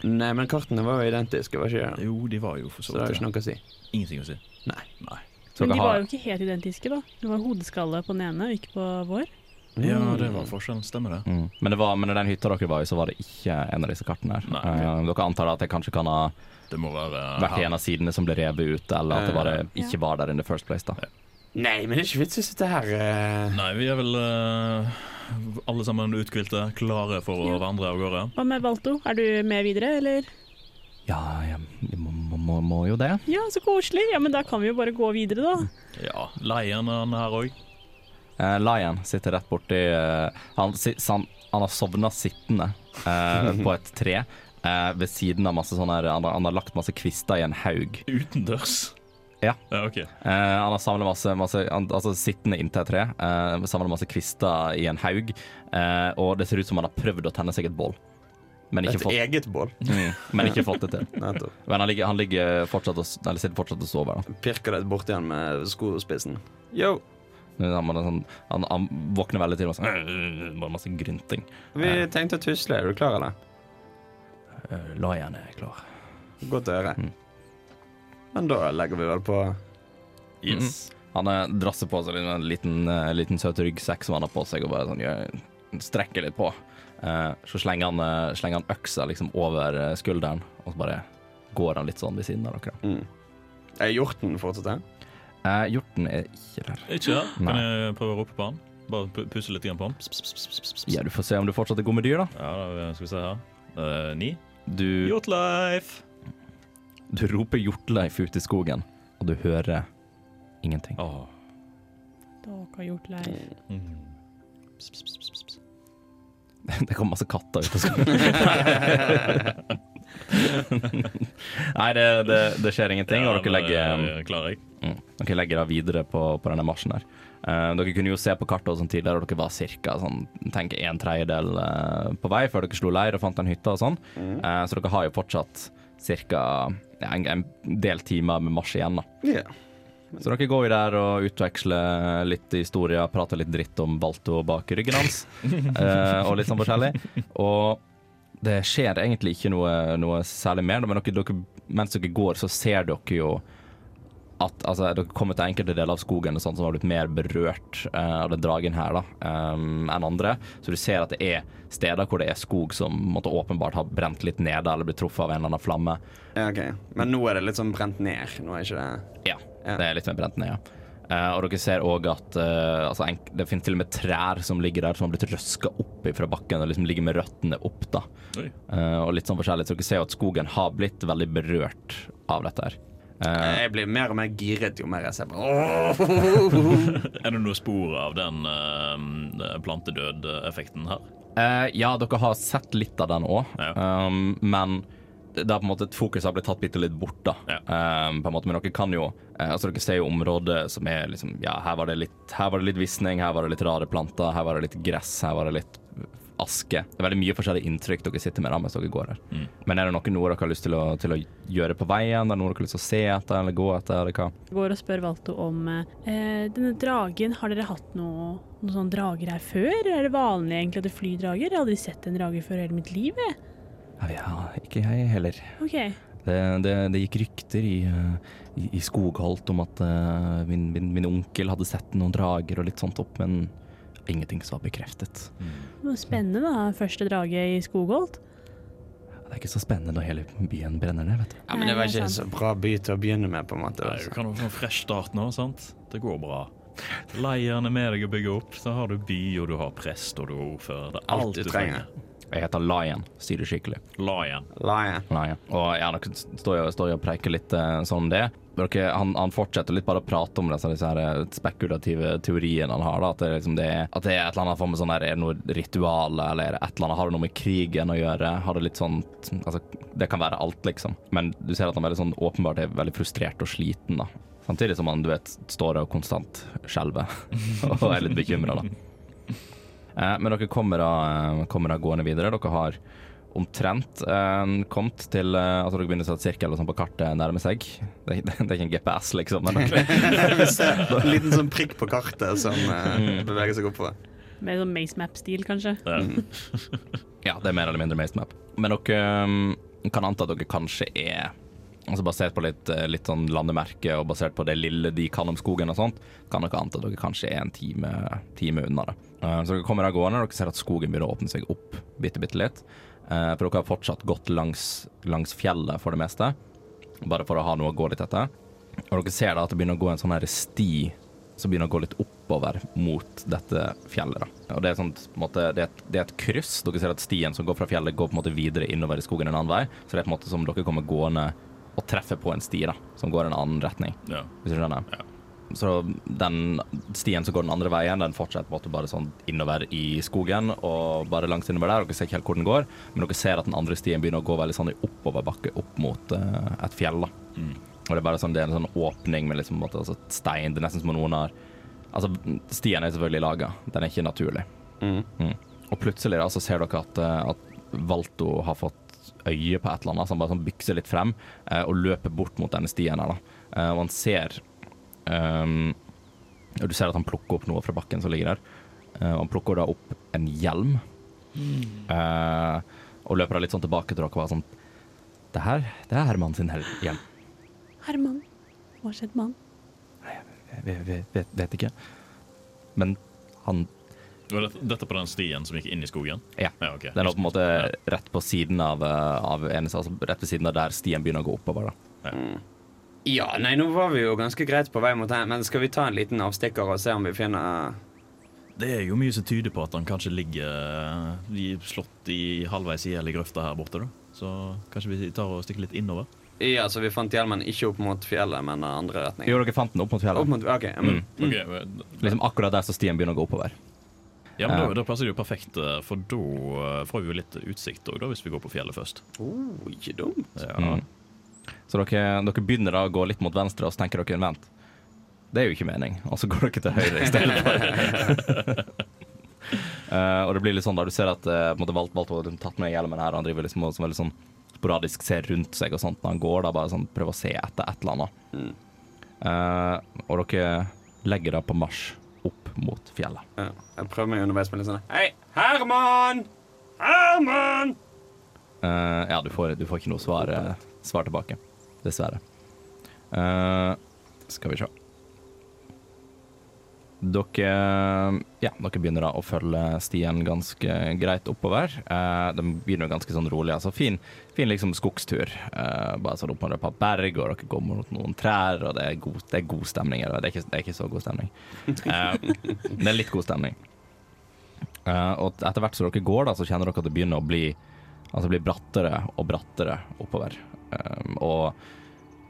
Nei, men kartene var jo identiske, var ikke det? Jo, de var jo for Så så det er vidt ikke noe å si. Ingenting å si. Nei. Nei. Men de var jo ikke helt identiske, da. Det var hodeskalle på den ene, og ikke på vår. Ja, Mm. det var forskjellen. Stemmer det. mm. men, det var, men i den hytta dere var i, så var det ikke en av disse kartene her. Nei, Eh, dere antar at det kanskje kan ha Det må være vært i en av sidene som ble revet ut, eller at det bare Ja. ikke var der in the first place. da. Nei, men det er ikke vits i å sitte her uh... Nei, vi er vel uh, alle sammen uthvilte, klare for å Ja. vandre av gårde. Hva med Valto? Er du med videre, eller? Ja, jeg må, må, må, må jo det. Ja, så koselig. Ja, men da kan vi jo bare gå videre, da. Ja, Leien er han her òg. Uh, Lion sitter rett borti uh, han, si- han, han har sovna sittende eh, på et tre. eh, ved siden av masse sånne her, han, har- han har lagt masse kvister i en haug. Utendørs. Ja. ja ok. Eh, han har samla masse, masse han, Altså sittende inntil et tre. Uh, samla masse kvister i en haug. eh, og det ser ut som han har prøvd å tenne seg et bål. Men ikke, Et fått, eget bål. mm, men ikke fått det til. Men han ligger, han ligger fortsatt og, eller sitter fortsatt og sover. da. Pirker litt borti han med skospissen. Yo, Han, han, sånn, han, han våkner veldig til og sånn «Øh, Bare masse grynting. vi tenkte å tusle. Er du klar, eller? Uh, Lion er klar. Godt å høre. Mm. Men da legger vi vel på Yes. Han eh, drasser på seg en liten, eh, liten søt ryggsekk som han har på seg, og bare sånn gjør, strekker litt på. Uh, så slenger han, eh, slenger han øksa liksom over skulderen, og så bare går han litt sånn ved siden av dere. mm. Er hjorten fortsatt her? Uh, hjorten er ikke der. Ikke der? Kan Nei. jeg prøve å rope på han? Bare pu- pusse litt på han? Pss, pss, pss, pss, pss, pss. Ja, du får se om du fortsatt er god med dyr, da. Ja, da skal vi se her. Uh, ni. Du, Yachtlife! Du roper hjortleif ut i skogen, og du hører ingenting. Åh. Dere har gjort leir. Mm. Det kom masse katter ut av skogen. Nei, det, det, det skjer ingenting, og dere legger legger Klarer jeg. Mm. Dere legger da videre på, på denne marsjen her. Uh, dere kunne jo se på kartet og sånn tidligere, og dere var ca. Sånn, tenk en tredjedel uh, på vei før dere slo leir og fant den hytta og sånn. Uh, så dere har jo fortsatt ca. Ja, en, en del timer med marsj igjen. da. Yeah. Så dere går jo der og utveksler litt historier, prater litt dritt om Balto bak ryggen hans, eh, og litt sånn forskjellig. Og det skjer egentlig ikke noe, noe særlig mer, men dere, dere, mens dere går, så ser dere jo at altså, dere kommer til enkelte deler av skogen og sånt, som har blitt mer berørt uh, av den dragen her da, um, enn andre. Så du ser at det er steder hvor det er skog som måtte åpenbart ha brent litt nede eller blitt truffet av en eller annen flamme. ja, ok. Men nå er det litt sånn brent ned. Nå er ikke det Ja. Ja. Det er litt mer brent ned, ja. Uh, og dere ser òg at uh, altså, det finnes til og med trær som ligger der som har blitt røska opp fra bakken og liksom ligger med røttene opp. da. Eh, og litt sånn forskjellig, så dere ser jo at skogen har blitt veldig berørt av dette her. Eh, Jeg blir mer og mer giret jo mer jeg ser på. Er det noe spor av den uh, plantedød-effekten her? Uh, ja, dere har sett litt av den òg, Ja. um, men det er på en måte et fokus har blitt tatt bitte litt bort. da. Ja. Um, på en måte, Men dere kan jo altså Dere ser jo området som er liksom Ja, her var det litt Her var det litt visning, her var det litt rare planter, her var det litt gress, her var det litt aske. Det er veldig mye forskjellige inntrykk dere sitter med da mens dere går her. Mm. Men er det noe noe dere har lyst til å, til å gjøre på veien? Er det noe dere har lyst til å se etter eller gå etter? eller hva? Jeg går og spør Valto om eh, denne dragen. Har dere hatt noe, noen sånne drager her før? Er det vanlig egentlig at det flyr drager? Jeg har aldri sett en drage før i hele mitt liv. jeg. Ja, ikke jeg heller. Okay. Det, det, det gikk rykter i, eh, i, i Skogholt om at uh, min, min, min onkel hadde sett noen drager og litt sånt opp, men ingenting som var bekreftet. Mm. Spennende, da. Første drage i Skogholt. Det er ikke så spennende når hele byen brenner ned, vet du. Ja, men det var ikke er så bra by til å begynne med, på en måte. Nei, du Altså. kan jo få en fresh start nå, sant? Det går bra. Leiren er med deg å bygge opp. Så har du by, og du har prest, og du har ordfører. Det er Alt du trenger. Jeg heter Lion, sier det skikkelig. Lion. Lion. Lion. Og ja, dere står jo, står og preker litt eh, sånn om det. Han, han fortsetter litt bare å prate om disse, disse her eh, spekulative teoriene han har. Da, at, det, liksom det, er- at det er et eller annet form sånn der, er det noe ritual, eller er et eller annet, har det noe med krigen å gjøre? Har det litt sånn altså, Det kan være alt, liksom. Men du ser at han veldig sånn, åpenbart er veldig frustrert og sliten. da. Samtidig som han du vet, står og konstant skjelver og er litt bekymra. Eh, men dere kommer da, eh, kommer da gående videre. Dere har omtrent eh, kommet til eh, Altså dere begynner å se at sirkel og sånn på kartet nærmer seg. Det, det, det er ikke en GPS, liksom. Men en liten sånn prikk på kartet som eh, Mm. beveger seg oppover. Mer sånn Mace Map-stil, kanskje. Ja. ja, det er mer eller mindre MaceMap. Men dere mm, kan anta at dere kanskje er Altså Basert på litt, eh, litt sånn landemerke og basert på det lille de kan om skogen og sånt, kan dere anta at dere kanskje er en time, time unna det. Eh, Så dere kommer av gårde, og dere ser at skogen begynner å åpne seg opp bitte, bitte litt. Eh, For dere har fortsatt gått langs, langs fjellet for det meste, bare for å ha noe å gå litt etter. Og dere ser da at det begynner å gå en sånn her sti som begynner å gå litt oppover mot dette fjellet. da. Og Det er, sånt, på måte, det er, et, det er et kryss. Dere ser at stien som går fra fjellet, går på en måte videre innover i skogen en annen vei. Så det er på en måte som dere kommer gående og treffer på en sti da, som går en annen retning. Ja. Hvis du skjønner? Så den stien som går den andre veien, den fortsetter bare sånn innover i skogen og bare langt innover der. Dere ser ikke helt hvor den går, men dere ser at den andre stien begynner å gå veldig sånn i oppoverbakke opp mot uh, et fjell. da. Mm. Og det er bare sånn, det er en sånn åpning med liksom, måte, altså, stein. Det er nesten som om noen har Altså, stien er selvfølgelig laga, den er ikke naturlig. Mm. Mm. Og plutselig da, så ser dere at, eh, at Valto har fått øye på et eller annet, så han bare sånn bykser litt frem eh, og løper bort mot denne stien her. da. Eh, og han ser ehm, og Du ser at han plukker opp noe fra bakken som ligger der. Uh, han plukker da opp en hjelm. Eh, og løper da litt sånn tilbake til dere og bare sånn Det her det er Herman sin hel- hjelm. Herman, hva har skjedd med han? Jeg vet, vet, vet ikke. Men han Var dette, dette på den stien som gikk inn i skogen? Ja. ja okay. Den er på en måte rett på siden av, eh, av altså rett ved siden av der stien begynner å gå oppover. da. Ja, nei, nå var vi jo ganske greit på vei mot her, men skal vi ta en liten avstikker og se om vi finner Det er jo mye som tyder på at han kanskje ligger eh, i, slått i halvveis i hjel i grøfta her borte. da. Så kanskje vi tar og stikker litt innover? Ja, så vi fant hjelmen ikke opp mot fjellet, men andre retningen. Jo, dere fant den opp mot fjellet. Opp mot, ok, mm. Ok, Okay. Liksom akkurat der så stien begynner å gå oppover. Ja, men da, da passer det jo perfekt, eh, for da eh, får vi jo litt utsikt òg, hvis vi går på fjellet først. Oh, ikke dumt. Ja. Mm. Så dere, dere begynner da å gå litt mot venstre, og så tenker dere vent. Det er jo ikke mening. Og så går dere til høyre i stedet. uh, og det blir litt sånn da du ser at uh, Valt en måte valgt, valgt å ha tatt med hjelmen her, han driver liksom og som veldig sånn sporadisk ser rundt seg og sånt når han går, da bare sånn prøver å se etter et eller annet. Mm. Eh, og dere legger da på marsj opp mot fjellet. Ja, jeg prøver meg underveis med litt sånn Hei, Herman! Herman! Uh, ja, du får, du får ikke noe svar, eh, svar tilbake. Dessverre. Uh, skal vi se. Dere, ja, dere begynner da å følge stien ganske greit oppover. Eh, den begynner ganske sånn rolig. altså Fin, fin liksom skogstur. Eh, bare sånn oppover et par berg, og dere går mot noen trær, og det er god, det er god stemning. Eller det er, ikke, det er ikke så god stemning. Eh, det er litt god stemning. Og etter hvert som dere går, da, så kjenner dere at det begynner å bli, altså, bli brattere og brattere oppover. Eh, og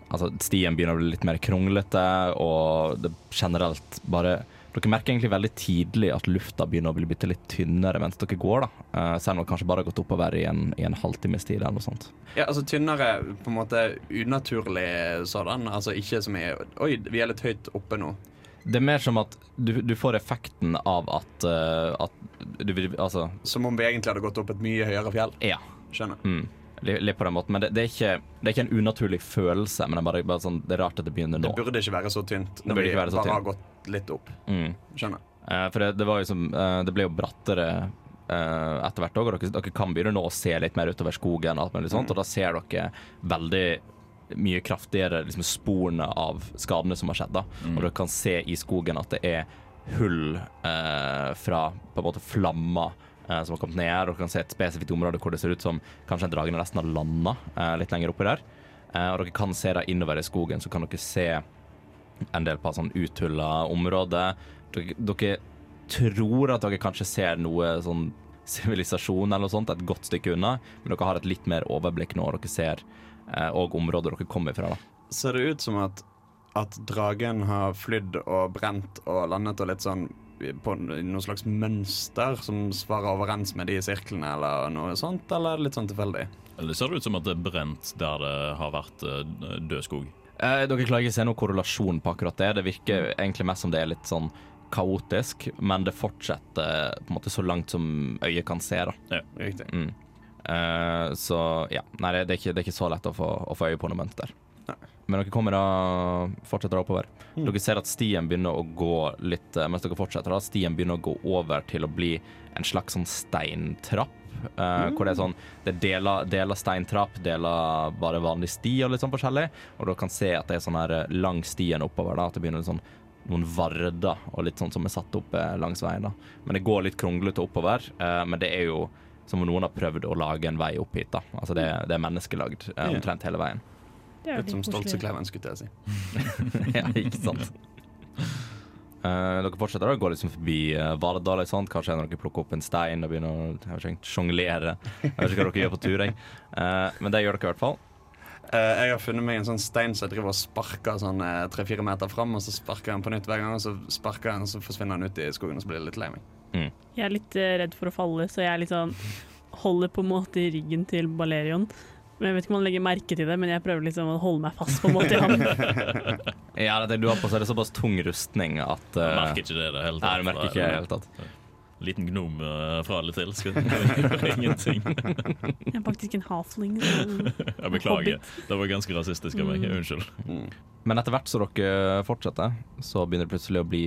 altså, stien begynner å bli litt mer kronglete, og det generelt bare Dere merker egentlig veldig tidlig at lufta begynner å bli bitte litt tynnere mens dere går. da. Uh, selv om det kanskje bare har gått oppover i en, i en halvtimes tid eller noe sånt. Ja, altså tynnere på en måte unaturlig sådan. Altså ikke som er Oi, vi er litt høyt oppe nå. Det er mer som at du, du får effekten av at, uh, at du Altså, Som om vi egentlig hadde gått opp et mye høyere fjell. ja. Skjønner. Mm. Litt på den måten. Men det, det, er ikke, det er ikke en unaturlig følelse, men det er bare, bare sånn, det er rart at det begynner nå. Det burde ikke være så tynt Det når vi bare tynt. har gått litt opp. Mm. Skjønner. Eh, for det, det var jo som eh, Det ble jo brattere eh, etter hvert òg, og dere, dere kan begynne nå å se litt mer utover skogen, og alt mulig sånt, og da ser dere veldig mye kraftigere liksom, sporene av skadene som har skjedd. da Og dere kan se i skogen at det er hull eh, fra på en måte flammer som har kommet ned her. Og dere kan se et spesifikt område hvor det ser ut som kanskje en drage nesten har landa eh, litt lenger oppi der. Eh, og dere kan se da innover i skogen, så kan dere se en del på sånn uthulla områder. Dere, dere tror at dere kanskje ser noe sånn sivilisasjon eller noe sånt et godt stykke unna, men dere har et litt mer overblikk nå, og dere ser eh, og områder dere kommer fra. da. Ser det ut som at, at dragen har flydd og brent og landet og litt sånn på noe slags mønster som svarer overens med de sirklene, eller noe sånt, eller er det litt sånn tilfeldig? Eller ser det ut som at det er brent der det har vært eh, død skog? Eh, dere klarer ikke å se noen korrelasjon på akkurat det. Det virker egentlig mest som det er litt sånn kaotisk, men det fortsetter på en måte så langt som øyet kan se. da. Ja, Riktig. Mm. Eh, så ja, nei, det er, ikke, det er ikke så lett å få, å få øye på noe mønster. Men dere kommer da fortsetter oppover. Mm. Dere ser at stien begynner å gå litt eh, Mens dere fortsetter, da, stien begynner å gå over til å bli en slags sånn steintrapp. eh, Hvor det er sånn Det er deler, deler steintrapp, deler bare vanlig sti og litt sånn forskjellig. Og dere kan se at det er sånn her eh, lang stien oppover. da At det begynner sånn noen varder og litt sånn som er satt opp eh, langs veien. da Men det går litt kronglete oppover. eh, Men det er jo som om noen har prøvd å lage en vei opp hit. da Altså det, det er menneskelagd eh, omtrent hele veien. Det er Litt som stolt. Stoltsekleven, skulle jeg si. ja, ikke sant. Uh, dere fortsetter da, går liksom forbi uh, Vardal, sånt. kanskje når dere plukker opp en stein og begynner å sjonglere. Jeg vet ikke hva dere gjør på tur, jeg. Uh, men det gjør dere i hvert fall. Uh, jeg har funnet meg en sånn stein som jeg driver og sparker sånn tre-fire meter fram, og så sparker jeg den på nytt hver gang, og så sparker jeg den, og så forsvinner den ut i skogen, og så blir jeg litt lei meg. Jeg er litt redd for å falle, så jeg liksom holder på en måte i ryggen til Balerion. Men Jeg vet ikke om han legger merke til det, men jeg prøver liksom å holde meg fast på en måte i ham. Ja, det du har på, seg er det såpass tung rustning at Jeg eh, merker ikke det i det hele Nei, du merker ikke i det hele tatt. Liten gnom uh, fra eller til skal ingenting. Jeg er faktisk en halfling. Jeg beklager. Det var ganske rasistisk av meg. Unnskyld. Mm. Men etter hvert som dere fortsetter, så begynner det plutselig å bli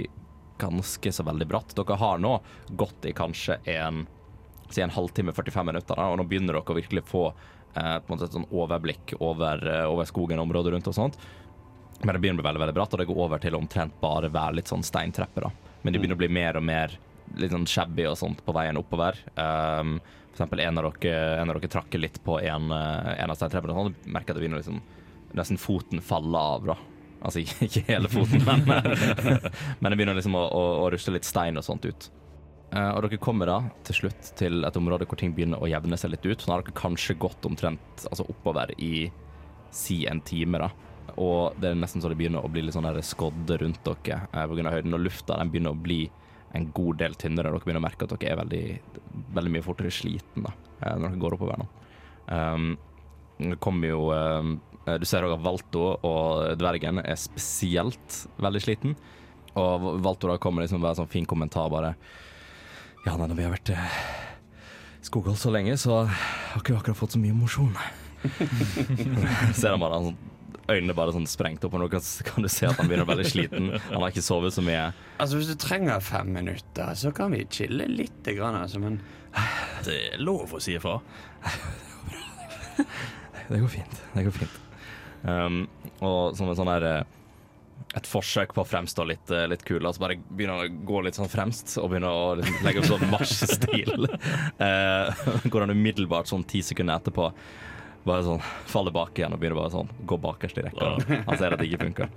ganske så veldig bratt. Dere har nå gått i kanskje en, si en halvtime, 45 minutter, da, og nå begynner dere å virkelig få eh, på en måte et sånn overblikk over, eh, over skogen og området rundt og sånt. Men det begynner å bli veldig, veldig bratt, og det går over til å omtrent bare være litt sånn steintrepper. da. Men de begynner å bli mer og mer litt sånn shabby og sånt på veien oppover. Um, for eksempel en av dere, en av dere trakker litt på en, eh, en av steintreppene, og sånn, merker at det begynner liksom nesten foten falle av. da. Altså ikke hele foten, men, men det begynner liksom å, å, å rusle litt stein og sånt ut. Eh, og dere kommer da til slutt til et område hvor ting begynner å jevne seg litt ut. Nå har dere kanskje gått omtrent altså oppover i si en time, da. Og det er nesten så det begynner å bli litt sånn skodde rundt dere eh, av høyden. Og lufta den begynner å bli en god del tynnere. Dere begynner å merke at dere er veldig, veldig mye fortere sliten da, eh, når dere går oppover nå. Um, det kommer jo um, Du ser også at Valto og dvergen er spesielt veldig sliten. Og Valto da kommer liksom med en sånn fin kommentar bare Ja, nei, når vi har vært eh, skoghold så lenge, så har ikke vi akkurat fått så mye mosjon. ser han bare han sånn Øynene bare sånn sprengt opp, og nå kan, kan du se at han begynner å være veldig sliten. Han har ikke sovet så mye. Altså, hvis du trenger fem minutter, så kan vi chille litt, grann, altså, men Det er lov å si ifra. Det går fint. Det går fint. Um, og som en sånn her eh, et forsøk på å fremstå litt, eh, litt kul. Altså bare begynner å gå litt sånn fremst og begynner å liksom legge opp sånn marsjestil. Eh, går han umiddelbart sånn ti sekunder etterpå bare sånn faller bak igjen og begynner bare sånn gå bakerst i rekka. Han ser at det ikke funker.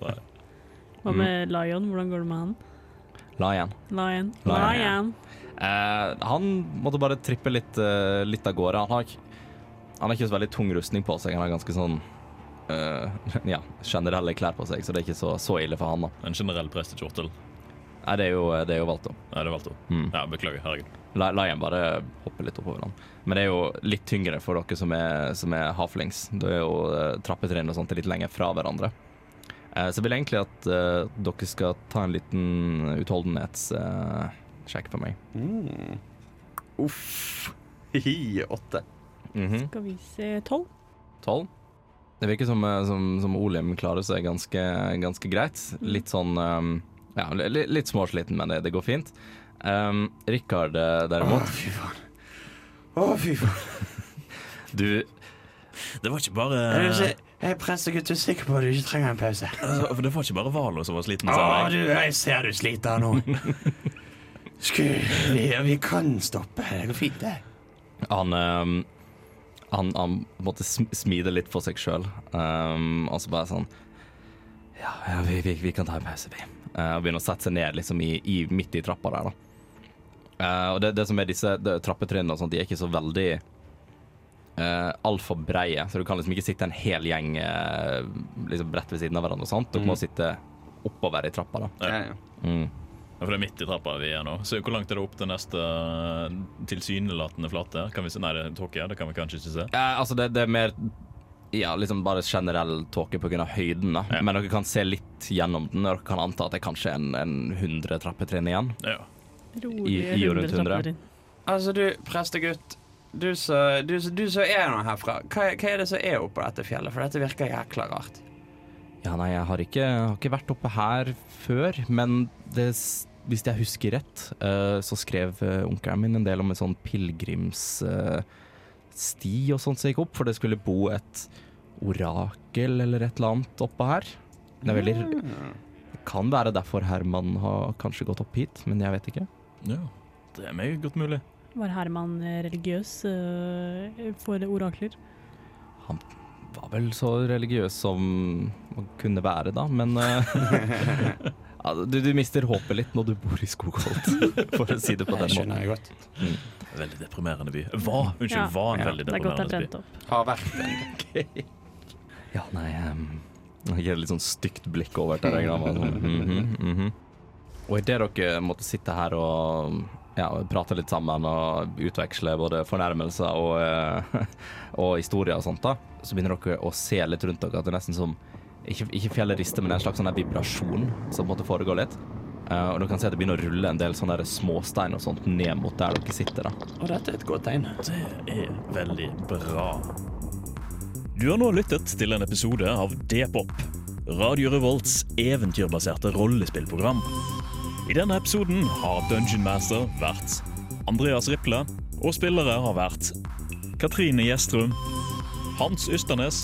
Hva med Lion? Hvordan går det med han? Lion. Lion. Lion. Lion. Eh, han måtte bare trippe litt, eh, litt av gårde. Han har, ikke, han har ikke så veldig tung rustning på seg. Han har ganske sånn eh, ja, generelle klær på seg, så det er ikke så, så ille for han. da. En generell prestekjortel. Nei, det er jo, det er jo valgt, da. Nei, det er valgt Mm. Ja, beklager. Herregud. La, la igjen bare hoppe litt oppover den. Men det er jo litt tyngre for dere som er, som er halflings. Det er jo uh, trappetrinn og sånt litt lenger fra hverandre. Uh, så jeg vil egentlig at dere skal ta en liten utholdenhetssjekk for meg. Mm. Uff. Hi, åtte. Mhm. Skal vi se Tolv? Tolv. Det virker som, eh, som, som Olim klarer seg ganske, ganske greit. Litt sånn um, Ja, litt, litt småsliten, men det, det går fint. Um, Rikard, derimot Å, fy faen. Å, fy faen. Du Det var ikke bare Jeg jeg er prestegutt, du er sikker på at du ikke trenger en pause? For Det var ikke bare Valo som var sliten. Å, du, jeg ser du sliter nå. Skulle, vi, vi kan stoppe. Det går fint, det. Han, um, han, han måtte sm- smide litt for seg sjøl. Um, og så bare sånn Ja, ja vi, vi, vi kan ta en pause, vi. Uh, og begynne å sette seg ned liksom i, i, midt i trappa der, da. Uh, og det, det som er disse trappetrinnene og sånt, de er ikke så veldig uh, altfor breie, så du kan liksom ikke sitte en hel gjeng uh, liksom bredt ved siden av hverandre. og sånt. Du må Mm. sitte oppover i trappa. da. Ja, ja. Mm. Ja, For det er midt i trappa vi er nå. Så hvor langt er det opp til neste uh, tilsynelatende flate? Kan vi se? Nei, det er tåke. Det kan vi kanskje ikke se. Eh, altså det, det er mer ja, liksom bare generell tåke pga. høyden. da Ja. Men dere kan se litt gjennom den, og dere kan anta at det er kanskje en, en 100 trappetrinn igjen. Ja. Rolig, I- i og rundt 100. trappetrinn. Altså, du, prestegutt. Du som du, du som er nå herfra, hva, hva er det som er oppå dette fjellet? For dette virker jækla rart. Ja, nei, jeg har ikke, har ikke vært oppe her før, men det, hvis jeg husker rett, eh, så skrev uh, onkelen min en del om en sånn pilegrimssti og sånt som gikk opp, for det skulle bo et orakel eller et eller annet oppå her. Det er veldig. Det kan være derfor Herman har kanskje gått opp hit, men jeg vet ikke. ja. Det er meget godt mulig. Var Herman eh, religiøs eh, for orakler? Han Var vel så religiøs som man kunne være, da, men eh, ja, du, du mister håpet litt når du bor i Skogholt, for å si det på den måten. jeg godt. Veldig deprimerende by. Var, unnskyld, Ja. var en Ja, veldig Det er godt det er deprimerende by. Har vært en Ja, nei um, Jeg gir et litt sånn stygt blikk over til deg. Mm -hmm, mm mhm. Og idet dere måtte sitte her og ja, prate litt sammen og utveksle både fornærmelser og, eh, og historier og sånt, da, så begynner dere å se litt rundt dere at det er nesten som ikke, ikke fjellet rister, men en slags sånn vibrasjon som måtte foregå litt. Uh, og dere kan se at det begynner å rulle en del sånne der småstein og sånt ned mot der dere sitter. da. Og dette er et godt tegn. Det er veldig bra. Du har nå lyttet til en episode av D-pop, Radio Revolts eventyrbaserte rollespillprogram. I denne episoden har Dungeon Master vært Andreas Riple, og spillere har vært Katrine Gjestrum, Hans Ysternes